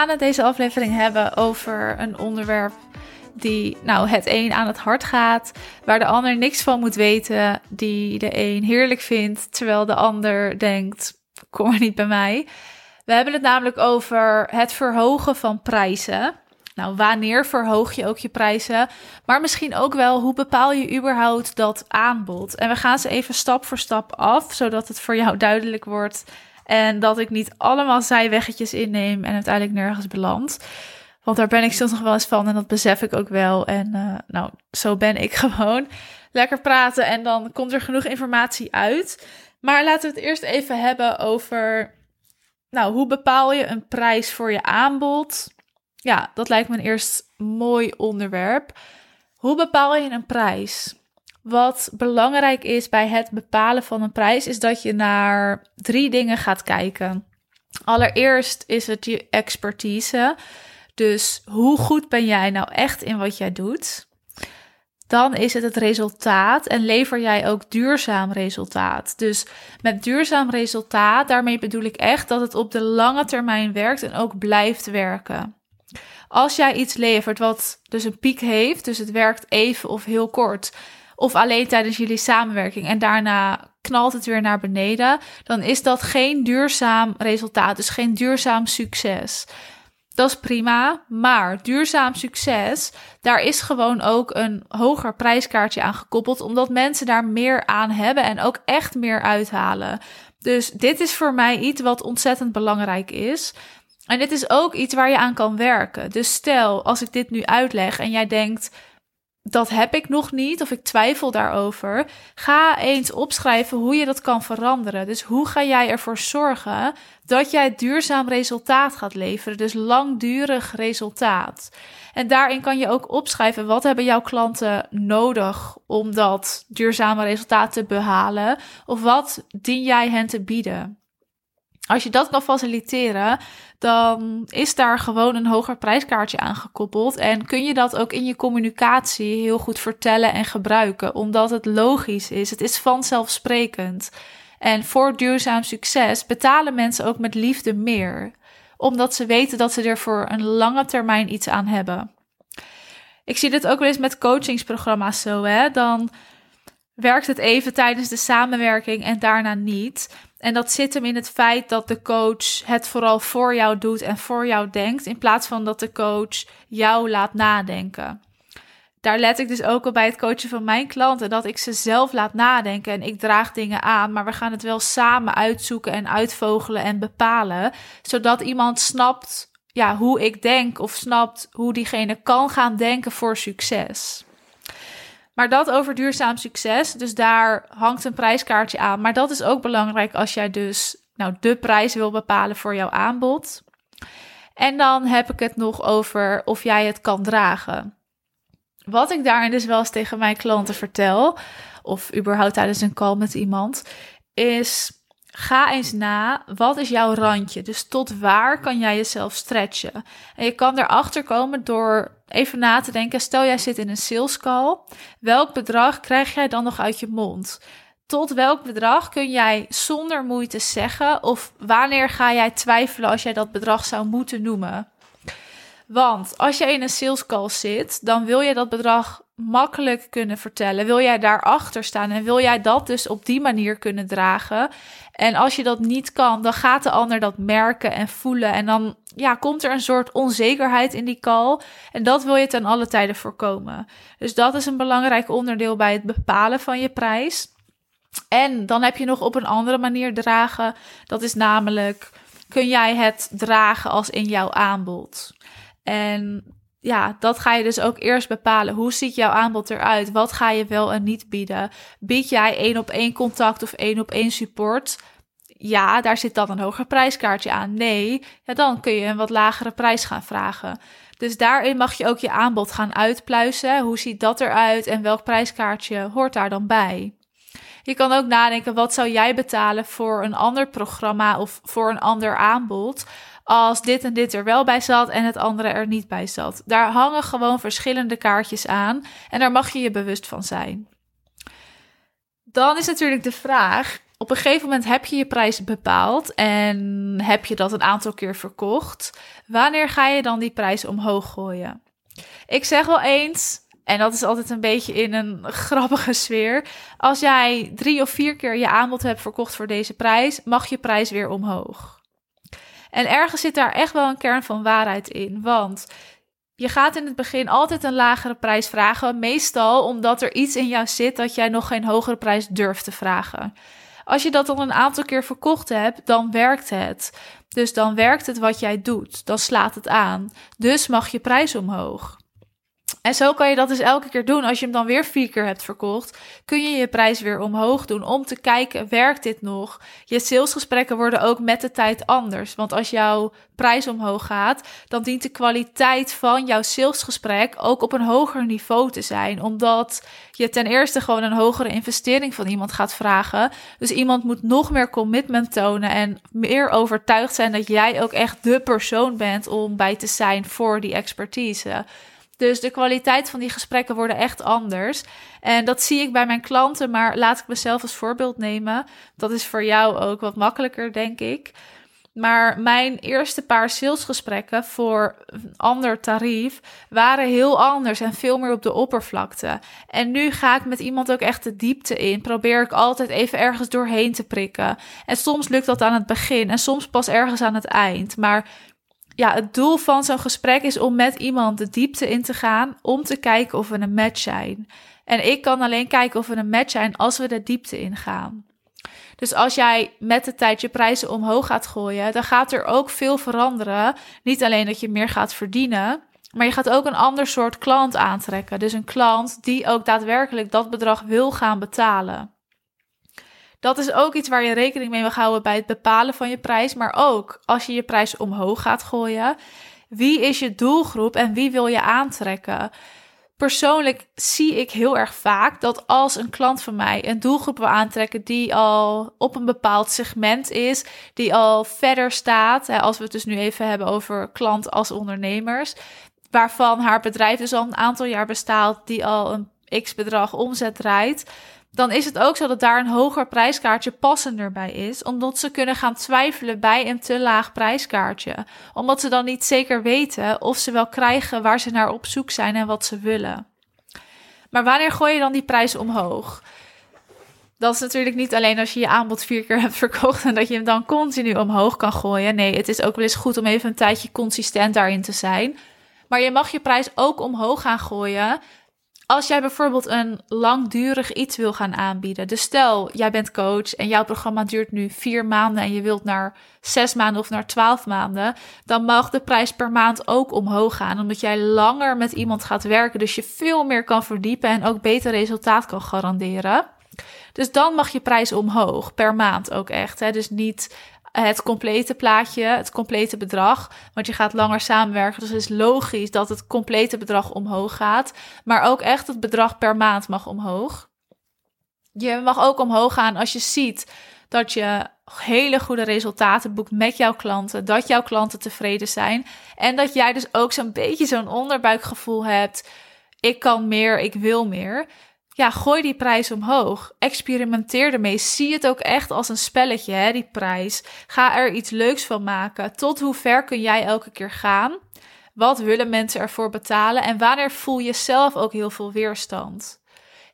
Gaan het deze aflevering hebben over een onderwerp die nou het een aan het hart gaat, waar de ander niks van moet weten, die de een heerlijk vindt, terwijl de ander denkt: kom maar niet bij mij. We hebben het namelijk over het verhogen van prijzen. Nou, wanneer verhoog je ook je prijzen? Maar misschien ook wel hoe bepaal je überhaupt dat aanbod? En we gaan ze even stap voor stap af, zodat het voor jou duidelijk wordt en dat ik niet allemaal zijweggetjes inneem en uiteindelijk nergens beland. Want daar ben ik soms nog wel eens van en dat besef ik ook wel. En uh, nou, zo ben ik gewoon. Lekker praten en dan komt er genoeg informatie uit. Maar laten we het eerst even hebben over, nou, hoe bepaal je een prijs voor je aanbod? Ja, dat lijkt me een eerst mooi onderwerp. Hoe bepaal je een prijs? Wat belangrijk is bij het bepalen van een prijs, is dat je naar drie dingen gaat kijken. Allereerst is het je expertise. Dus hoe goed ben jij nou echt in wat jij doet? Dan is het het resultaat en lever jij ook duurzaam resultaat. Dus met duurzaam resultaat, daarmee bedoel ik echt dat het op de lange termijn werkt en ook blijft werken. Als jij iets levert wat dus een piek heeft, dus het werkt even of heel kort, of alleen tijdens jullie samenwerking en daarna knalt het weer naar beneden, dan is dat geen duurzaam resultaat, dus geen duurzaam succes. Dat is prima, maar duurzaam succes, daar is gewoon ook een hoger prijskaartje aan gekoppeld, omdat mensen daar meer aan hebben en ook echt meer uithalen. Dus dit is voor mij iets wat ontzettend belangrijk is. En dit is ook iets waar je aan kan werken. Dus stel, als ik dit nu uitleg en jij denkt, dat heb ik nog niet of ik twijfel daarover. Ga eens opschrijven hoe je dat kan veranderen. Dus hoe ga jij ervoor zorgen dat jij duurzaam resultaat gaat leveren? Dus langdurig resultaat. En daarin kan je ook opschrijven wat hebben jouw klanten nodig om dat duurzame resultaat te behalen? Of wat dien jij hen te bieden? Als je dat kan faciliteren, dan is daar gewoon een hoger prijskaartje aan gekoppeld. En kun je dat ook in je communicatie heel goed vertellen en gebruiken, omdat het logisch is. Het is vanzelfsprekend. En voor duurzaam succes betalen mensen ook met liefde meer, omdat ze weten dat ze er voor een lange termijn iets aan hebben. Ik zie dit ook wel eens met coachingsprogramma's zo, hè? Dan werkt het even tijdens de samenwerking en daarna niet. En dat zit hem in het feit dat de coach het vooral voor jou doet en voor jou denkt, in plaats van dat de coach jou laat nadenken. Daar let ik dus ook al bij het coachen van mijn klanten, dat ik ze zelf laat nadenken en ik draag dingen aan, maar we gaan het wel samen uitzoeken en uitvogelen en bepalen, zodat iemand snapt ja, hoe ik denk of snapt hoe diegene kan gaan denken voor succes. Maar dat over duurzaam succes. Dus daar hangt een prijskaartje aan. Maar dat is ook belangrijk als jij dus nou, de prijs wil bepalen voor jouw aanbod. En dan heb ik het nog over of jij het kan dragen. Wat ik daarin dus wel eens tegen mijn klanten vertel, of überhaupt tijdens een call met iemand, is ga eens na, wat is jouw randje? Dus tot waar kan jij jezelf stretchen? En je kan erachter komen door even na te denken. Stel jij zit in een sales call. Welk bedrag krijg jij dan nog uit je mond? Tot welk bedrag kun jij zonder moeite zeggen? Of wanneer ga jij twijfelen als jij dat bedrag zou moeten noemen? Want als je in een sales call zit, dan wil je dat bedrag makkelijk kunnen vertellen. Wil jij daarachter staan en wil jij dat dus op die manier kunnen dragen? En als je dat niet kan, dan gaat de ander dat merken en voelen. En dan ja, komt er een soort onzekerheid in die call. En dat wil je ten alle tijden voorkomen. Dus dat is een belangrijk onderdeel bij het bepalen van je prijs. En dan heb je nog op een andere manier dragen. Dat is namelijk, kun jij het dragen als in jouw aanbod? En ja, dat ga je dus ook eerst bepalen. Hoe ziet jouw aanbod eruit? Wat ga je wel en niet bieden? Bied jij één op één contact of één op één support? Ja, daar zit dan een hoger prijskaartje aan. Nee, ja, dan kun je een wat lagere prijs gaan vragen. Dus daarin mag je ook je aanbod gaan uitpluizen. Hoe ziet dat eruit en welk prijskaartje hoort daar dan bij? Je kan ook nadenken, wat zou jij betalen voor een ander programma of voor een ander aanbod? Als dit en dit er wel bij zat en het andere er niet bij zat. Daar hangen gewoon verschillende kaartjes aan en daar mag je je bewust van zijn. Dan is natuurlijk de vraag: op een gegeven moment heb je je prijs bepaald en heb je dat een aantal keer verkocht. Wanneer ga je dan die prijs omhoog gooien? Ik zeg wel eens, en dat is altijd een beetje in een grappige sfeer. Als jij drie of vier keer je aanbod hebt verkocht voor deze prijs, mag je prijs weer omhoog. En ergens zit daar echt wel een kern van waarheid in. Want je gaat in het begin altijd een lagere prijs vragen. Meestal omdat er iets in jou zit dat jij nog geen hogere prijs durft te vragen. Als je dat al een aantal keer verkocht hebt, dan werkt het. Dus dan werkt het wat jij doet. Dan slaat het aan. Dus mag je prijs omhoog. En zo kan je dat dus elke keer doen. Als je hem dan weer vier keer hebt verkocht, kun je je prijs weer omhoog doen om te kijken, werkt dit nog? Je salesgesprekken worden ook met de tijd anders. Want als jouw prijs omhoog gaat, dan dient de kwaliteit van jouw salesgesprek ook op een hoger niveau te zijn. Omdat je ten eerste gewoon een hogere investering van iemand gaat vragen. Dus iemand moet nog meer commitment tonen en meer overtuigd zijn dat jij ook echt de persoon bent om bij te zijn voor die expertise. Dus de kwaliteit van die gesprekken worden echt anders. En dat zie ik bij mijn klanten, maar laat ik mezelf als voorbeeld nemen. Dat is voor jou ook wat makkelijker, denk ik. Maar mijn eerste paar salesgesprekken voor een ander tarief waren heel anders en veel meer op de oppervlakte. En nu ga ik met iemand ook echt de diepte in. Probeer ik altijd even ergens doorheen te prikken. En soms lukt dat aan het begin en soms pas ergens aan het eind. Maar ja, het doel van zo'n gesprek is om met iemand de diepte in te gaan, om te kijken of we een match zijn. En ik kan alleen kijken of we een match zijn als we de diepte ingaan. Dus als jij met de tijd je prijzen omhoog gaat gooien, dan gaat er ook veel veranderen. Niet alleen dat je meer gaat verdienen, maar je gaat ook een ander soort klant aantrekken. Dus een klant die ook daadwerkelijk dat bedrag wil gaan betalen. Dat is ook iets waar je rekening mee mag houden bij het bepalen van je prijs. Maar ook als je je prijs omhoog gaat gooien. Wie is je doelgroep en wie wil je aantrekken? Persoonlijk zie ik heel erg vaak dat als een klant van mij een doelgroep wil aantrekken die al op een bepaald segment is, die al verder staat, als we het dus nu even hebben over klant als ondernemers, waarvan haar bedrijf dus al een aantal jaar bestaat, die al een x bedrag omzet draait, dan is het ook zo dat daar een hoger prijskaartje passender bij is, omdat ze kunnen gaan twijfelen bij een te laag prijskaartje, omdat ze dan niet zeker weten of ze wel krijgen waar ze naar op zoek zijn en wat ze willen. Maar wanneer gooi je dan die prijs omhoog? Dat is natuurlijk niet alleen als je je aanbod vier keer hebt verkocht en dat je hem dan continu omhoog kan gooien. Nee, het is ook wel eens goed om even een tijdje consistent daarin te zijn. Maar je mag je prijs ook omhoog gaan gooien als jij bijvoorbeeld een langdurig iets wil gaan aanbieden. Dus stel, jij bent coach en jouw programma duurt nu vier maanden en je wilt naar zes maanden of naar twaalf maanden. Dan mag de prijs per maand ook omhoog gaan. Omdat jij langer met iemand gaat werken. Dus je veel meer kan verdiepen en ook beter resultaat kan garanderen. Dus dan mag je prijs omhoog, per maand ook echt. Hè? Dus niet het complete plaatje, het complete bedrag. Want je gaat langer samenwerken. Dus het is logisch dat het complete bedrag omhoog gaat. Maar ook echt het bedrag per maand mag omhoog. Je mag ook omhoog gaan als je ziet dat je hele goede resultaten boekt met jouw klanten. Dat jouw klanten tevreden zijn. En dat jij dus ook zo'n beetje zo'n onderbuikgevoel hebt. Ik kan meer, ik wil meer ja, gooi die prijs omhoog. Experimenteer ermee. Zie het ook echt als een spelletje, hè, die prijs. Ga er iets leuks van maken. Tot hoe ver kun jij elke keer gaan? Wat willen mensen ervoor betalen? En wanneer voel je zelf ook heel veel weerstand?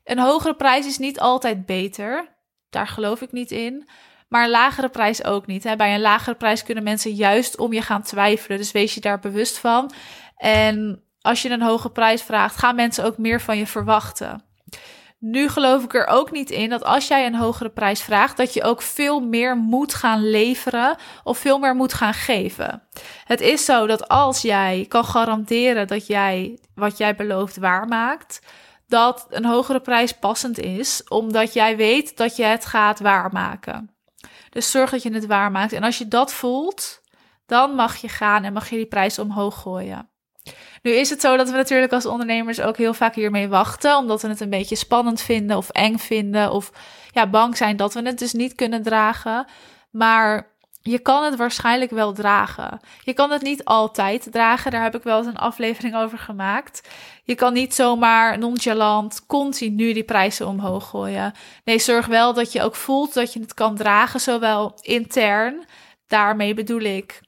Een hogere prijs is niet altijd beter. Daar geloof ik niet in. Maar een lagere prijs ook niet. Hè. Bij een lagere prijs kunnen mensen juist om je gaan twijfelen. Dus wees je daar bewust van. En als je een hoge prijs vraagt, gaan mensen ook meer van je verwachten. Nu geloof ik er ook niet in dat als jij een hogere prijs vraagt, dat je ook veel meer moet gaan leveren of veel meer moet gaan geven. Het is zo dat als jij kan garanderen dat jij wat jij belooft waarmaakt, dat een hogere prijs passend is, omdat jij weet dat je het gaat waarmaken. Dus zorg dat je het waarmaakt. En als je dat voelt, dan mag je gaan en mag je die prijs omhoog gooien. Nu is het zo dat we natuurlijk als ondernemers ook heel vaak hiermee wachten, omdat we het een beetje spannend vinden of eng vinden of ja, bang zijn dat we het dus niet kunnen dragen. Maar je kan het waarschijnlijk wel dragen. Je kan het niet altijd dragen. Daar heb ik wel eens een aflevering over gemaakt. Je kan niet zomaar nonchalant continu die prijzen omhoog gooien. Nee, zorg wel dat je ook voelt dat je het kan dragen, zowel intern. Daarmee bedoel ik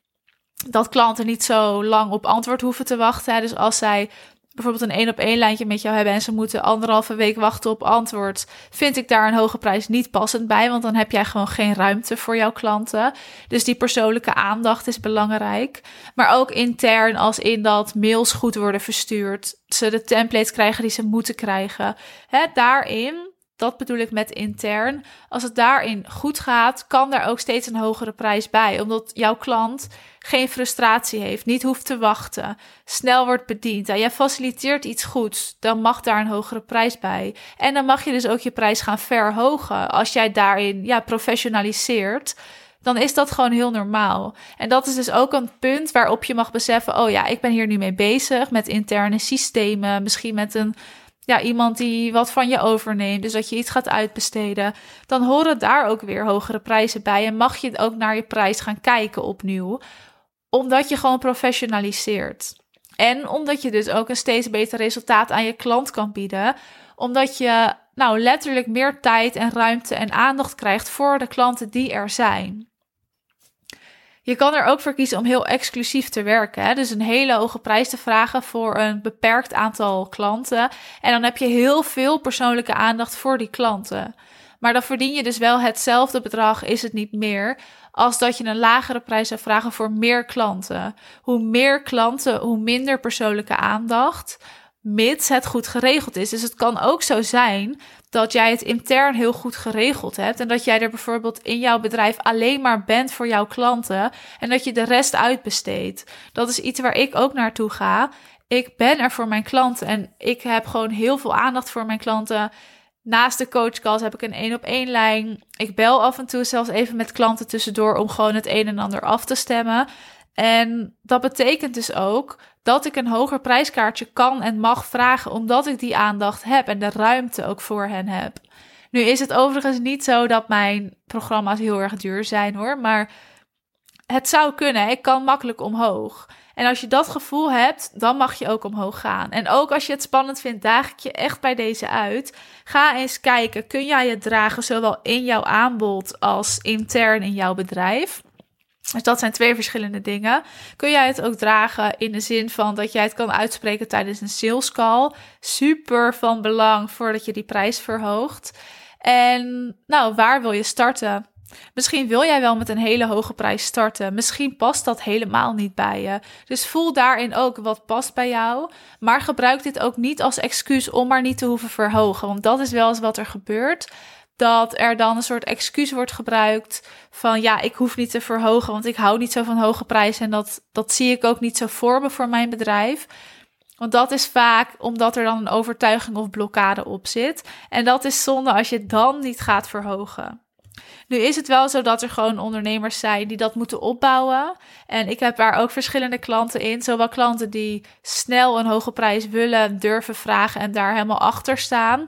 dat klanten niet zo lang op antwoord hoeven te wachten. Dus als zij bijvoorbeeld een één op één lijntje met jou hebben en ze moeten anderhalve week wachten op antwoord, vind ik daar een hoge prijs niet passend bij, want dan heb jij gewoon geen ruimte voor jouw klanten. Dus die persoonlijke aandacht is belangrijk. Maar ook intern, als in dat mails goed worden verstuurd, ze de templates krijgen die ze moeten krijgen. Daarin dat bedoel ik met intern. Als het daarin goed gaat, kan daar ook steeds een hogere prijs bij. Omdat jouw klant geen frustratie heeft, niet hoeft te wachten, snel wordt bediend. En jij faciliteert iets goeds, dan mag daar een hogere prijs bij. En dan mag je dus ook je prijs gaan verhogen. Als jij daarin ja, professionaliseert, dan is dat gewoon heel normaal. En dat is dus ook een punt waarop je mag beseffen: oh ja, ik ben hier nu mee bezig met interne systemen, misschien met een ja, iemand die wat van je overneemt, dus dat je iets gaat uitbesteden, dan horen daar ook weer hogere prijzen bij en mag je ook naar je prijs gaan kijken opnieuw, omdat je gewoon professionaliseert. En omdat je dus ook een steeds beter resultaat aan je klant kan bieden, omdat je nou letterlijk meer tijd en ruimte en aandacht krijgt voor de klanten die er zijn. Je kan er ook voor kiezen om heel exclusief te werken. Hè? Dus een hele hoge prijs te vragen voor een beperkt aantal klanten. En dan heb je heel veel persoonlijke aandacht voor die klanten. Maar dan verdien je dus wel hetzelfde bedrag, is het niet meer, als dat je een lagere prijs zou vragen voor meer klanten. Hoe meer klanten, hoe minder persoonlijke aandacht, mits het goed geregeld is. Dus het kan ook zo zijn dat jij het intern heel goed geregeld hebt en dat jij er bijvoorbeeld in jouw bedrijf alleen maar bent voor jouw klanten en dat je de rest uitbesteedt. Dat is iets waar ik ook naartoe ga. Ik ben er voor mijn klanten en ik heb gewoon heel veel aandacht voor mijn klanten. Naast de coachcalls heb ik een één op één lijn. Ik bel af en toe zelfs even met klanten tussendoor om gewoon het een en ander af te stemmen. En dat betekent dus ook dat ik een hoger prijskaartje kan en mag vragen, omdat ik die aandacht heb en de ruimte ook voor hen heb. Nu is het overigens niet zo dat mijn programma's heel erg duur zijn hoor, maar het zou kunnen. Ik kan makkelijk omhoog. En als je dat gevoel hebt, dan mag je ook omhoog gaan. En ook als je het spannend vindt, daag ik je echt bij deze uit. Ga eens kijken, kun jij het dragen zowel in jouw aanbod als intern in jouw bedrijf? Dus dat zijn twee verschillende dingen. Kun jij het ook dragen in de zin van dat jij het kan uitspreken tijdens een sales call? Super van belang voordat je die prijs verhoogt. En nou, waar wil je starten? Misschien wil jij wel met een hele hoge prijs starten. Misschien past dat helemaal niet bij je. Dus voel daarin ook wat past bij jou. Maar gebruik dit ook niet als excuus om maar niet te hoeven verhogen. Want dat is wel eens wat er gebeurt dat er dan een soort excuus wordt gebruikt van ja, ik hoef niet te verhogen, want ik hou niet zo van hoge prijzen en dat, dat zie ik ook niet zo voor me voor mijn bedrijf. Want dat is vaak omdat er dan een overtuiging of blokkade op zit. En dat is zonde als je dan niet gaat verhogen. Nu is het wel zo dat er gewoon ondernemers zijn die dat moeten opbouwen. En ik heb daar ook verschillende klanten in. Zowel klanten die snel een hoge prijs willen, durven vragen en daar helemaal achter staan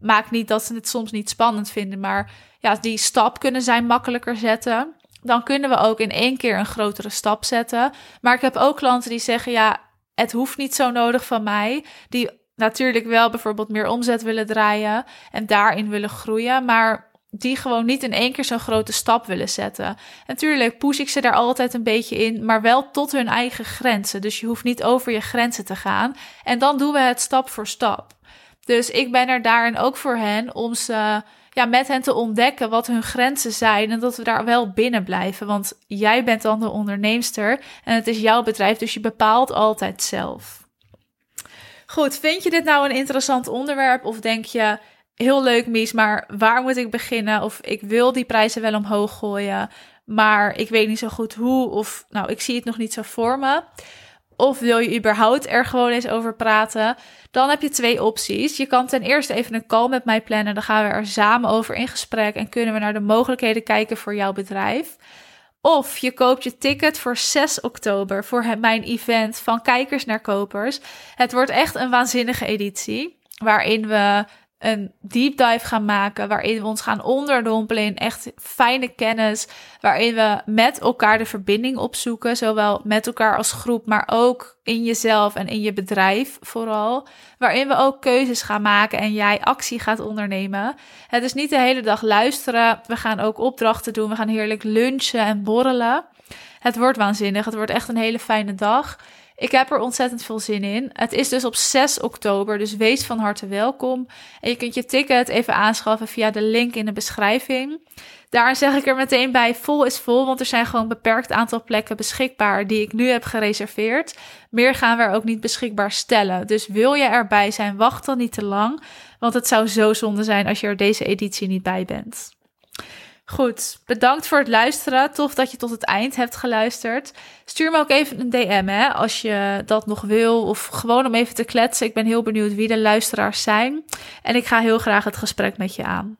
maakt niet dat ze het soms niet spannend vinden, maar ja, die stap kunnen zij makkelijker zetten. Dan kunnen we ook in één keer een grotere stap zetten. Maar ik heb ook klanten die zeggen: ja, het hoeft niet zo nodig van mij. Die natuurlijk wel bijvoorbeeld meer omzet willen draaien en daarin willen groeien, maar die gewoon niet in één keer zo'n grote stap willen zetten. Natuurlijk push ik ze daar altijd een beetje in, maar wel tot hun eigen grenzen. Dus je hoeft niet over je grenzen te gaan. En dan doen we het stap voor stap. Dus ik ben er daarin ook voor hen om ze ja, met hen te ontdekken wat hun grenzen zijn en dat we daar wel binnen blijven. Want jij bent dan de onderneemster en het is jouw bedrijf, dus je bepaalt altijd zelf. Goed, vind je dit nou een interessant onderwerp of denk je heel leuk Mies, maar waar moet ik beginnen? Of ik wil die prijzen wel omhoog gooien, maar ik weet niet zo goed hoe of nou, ik zie het nog niet zo voor me of wil je überhaupt er gewoon eens over praten, dan heb je twee opties. Je kan ten eerste even een call met mij plannen, dan gaan we er samen over in gesprek en kunnen we naar de mogelijkheden kijken voor jouw bedrijf. Of je koopt je ticket voor 6 oktober voor mijn event van kijkers naar kopers. Het wordt echt een waanzinnige editie, waarin we een deep dive gaan maken. Waarin we ons gaan onderdompelen in echt fijne kennis. Waarin we met elkaar de verbinding opzoeken. Zowel met elkaar als groep, maar ook in jezelf en in je bedrijf vooral. Waarin we ook keuzes gaan maken en jij actie gaat ondernemen. Het is niet de hele dag luisteren. We gaan ook opdrachten doen. We gaan heerlijk lunchen en borrelen. Het wordt waanzinnig. Het wordt echt een hele fijne dag. Ik heb er ontzettend veel zin in. Het is dus op 6 oktober, dus wees van harte welkom. En je kunt je ticket even aanschaffen via de link in de beschrijving. Daar zeg ik er meteen bij, vol is vol, want er zijn gewoon een beperkt aantal plekken beschikbaar die ik nu heb gereserveerd. Meer gaan we er ook niet beschikbaar stellen. Dus wil je erbij zijn, wacht dan niet te lang, want het zou zo zonde zijn als je er deze editie niet bij bent. Goed, bedankt voor het luisteren. Tof dat je tot het eind hebt geluisterd. Stuur me ook even een DM hè, als je dat nog wil. Of gewoon om even te kletsen. Ik ben heel benieuwd wie de luisteraars zijn. En ik ga heel graag het gesprek met je aan.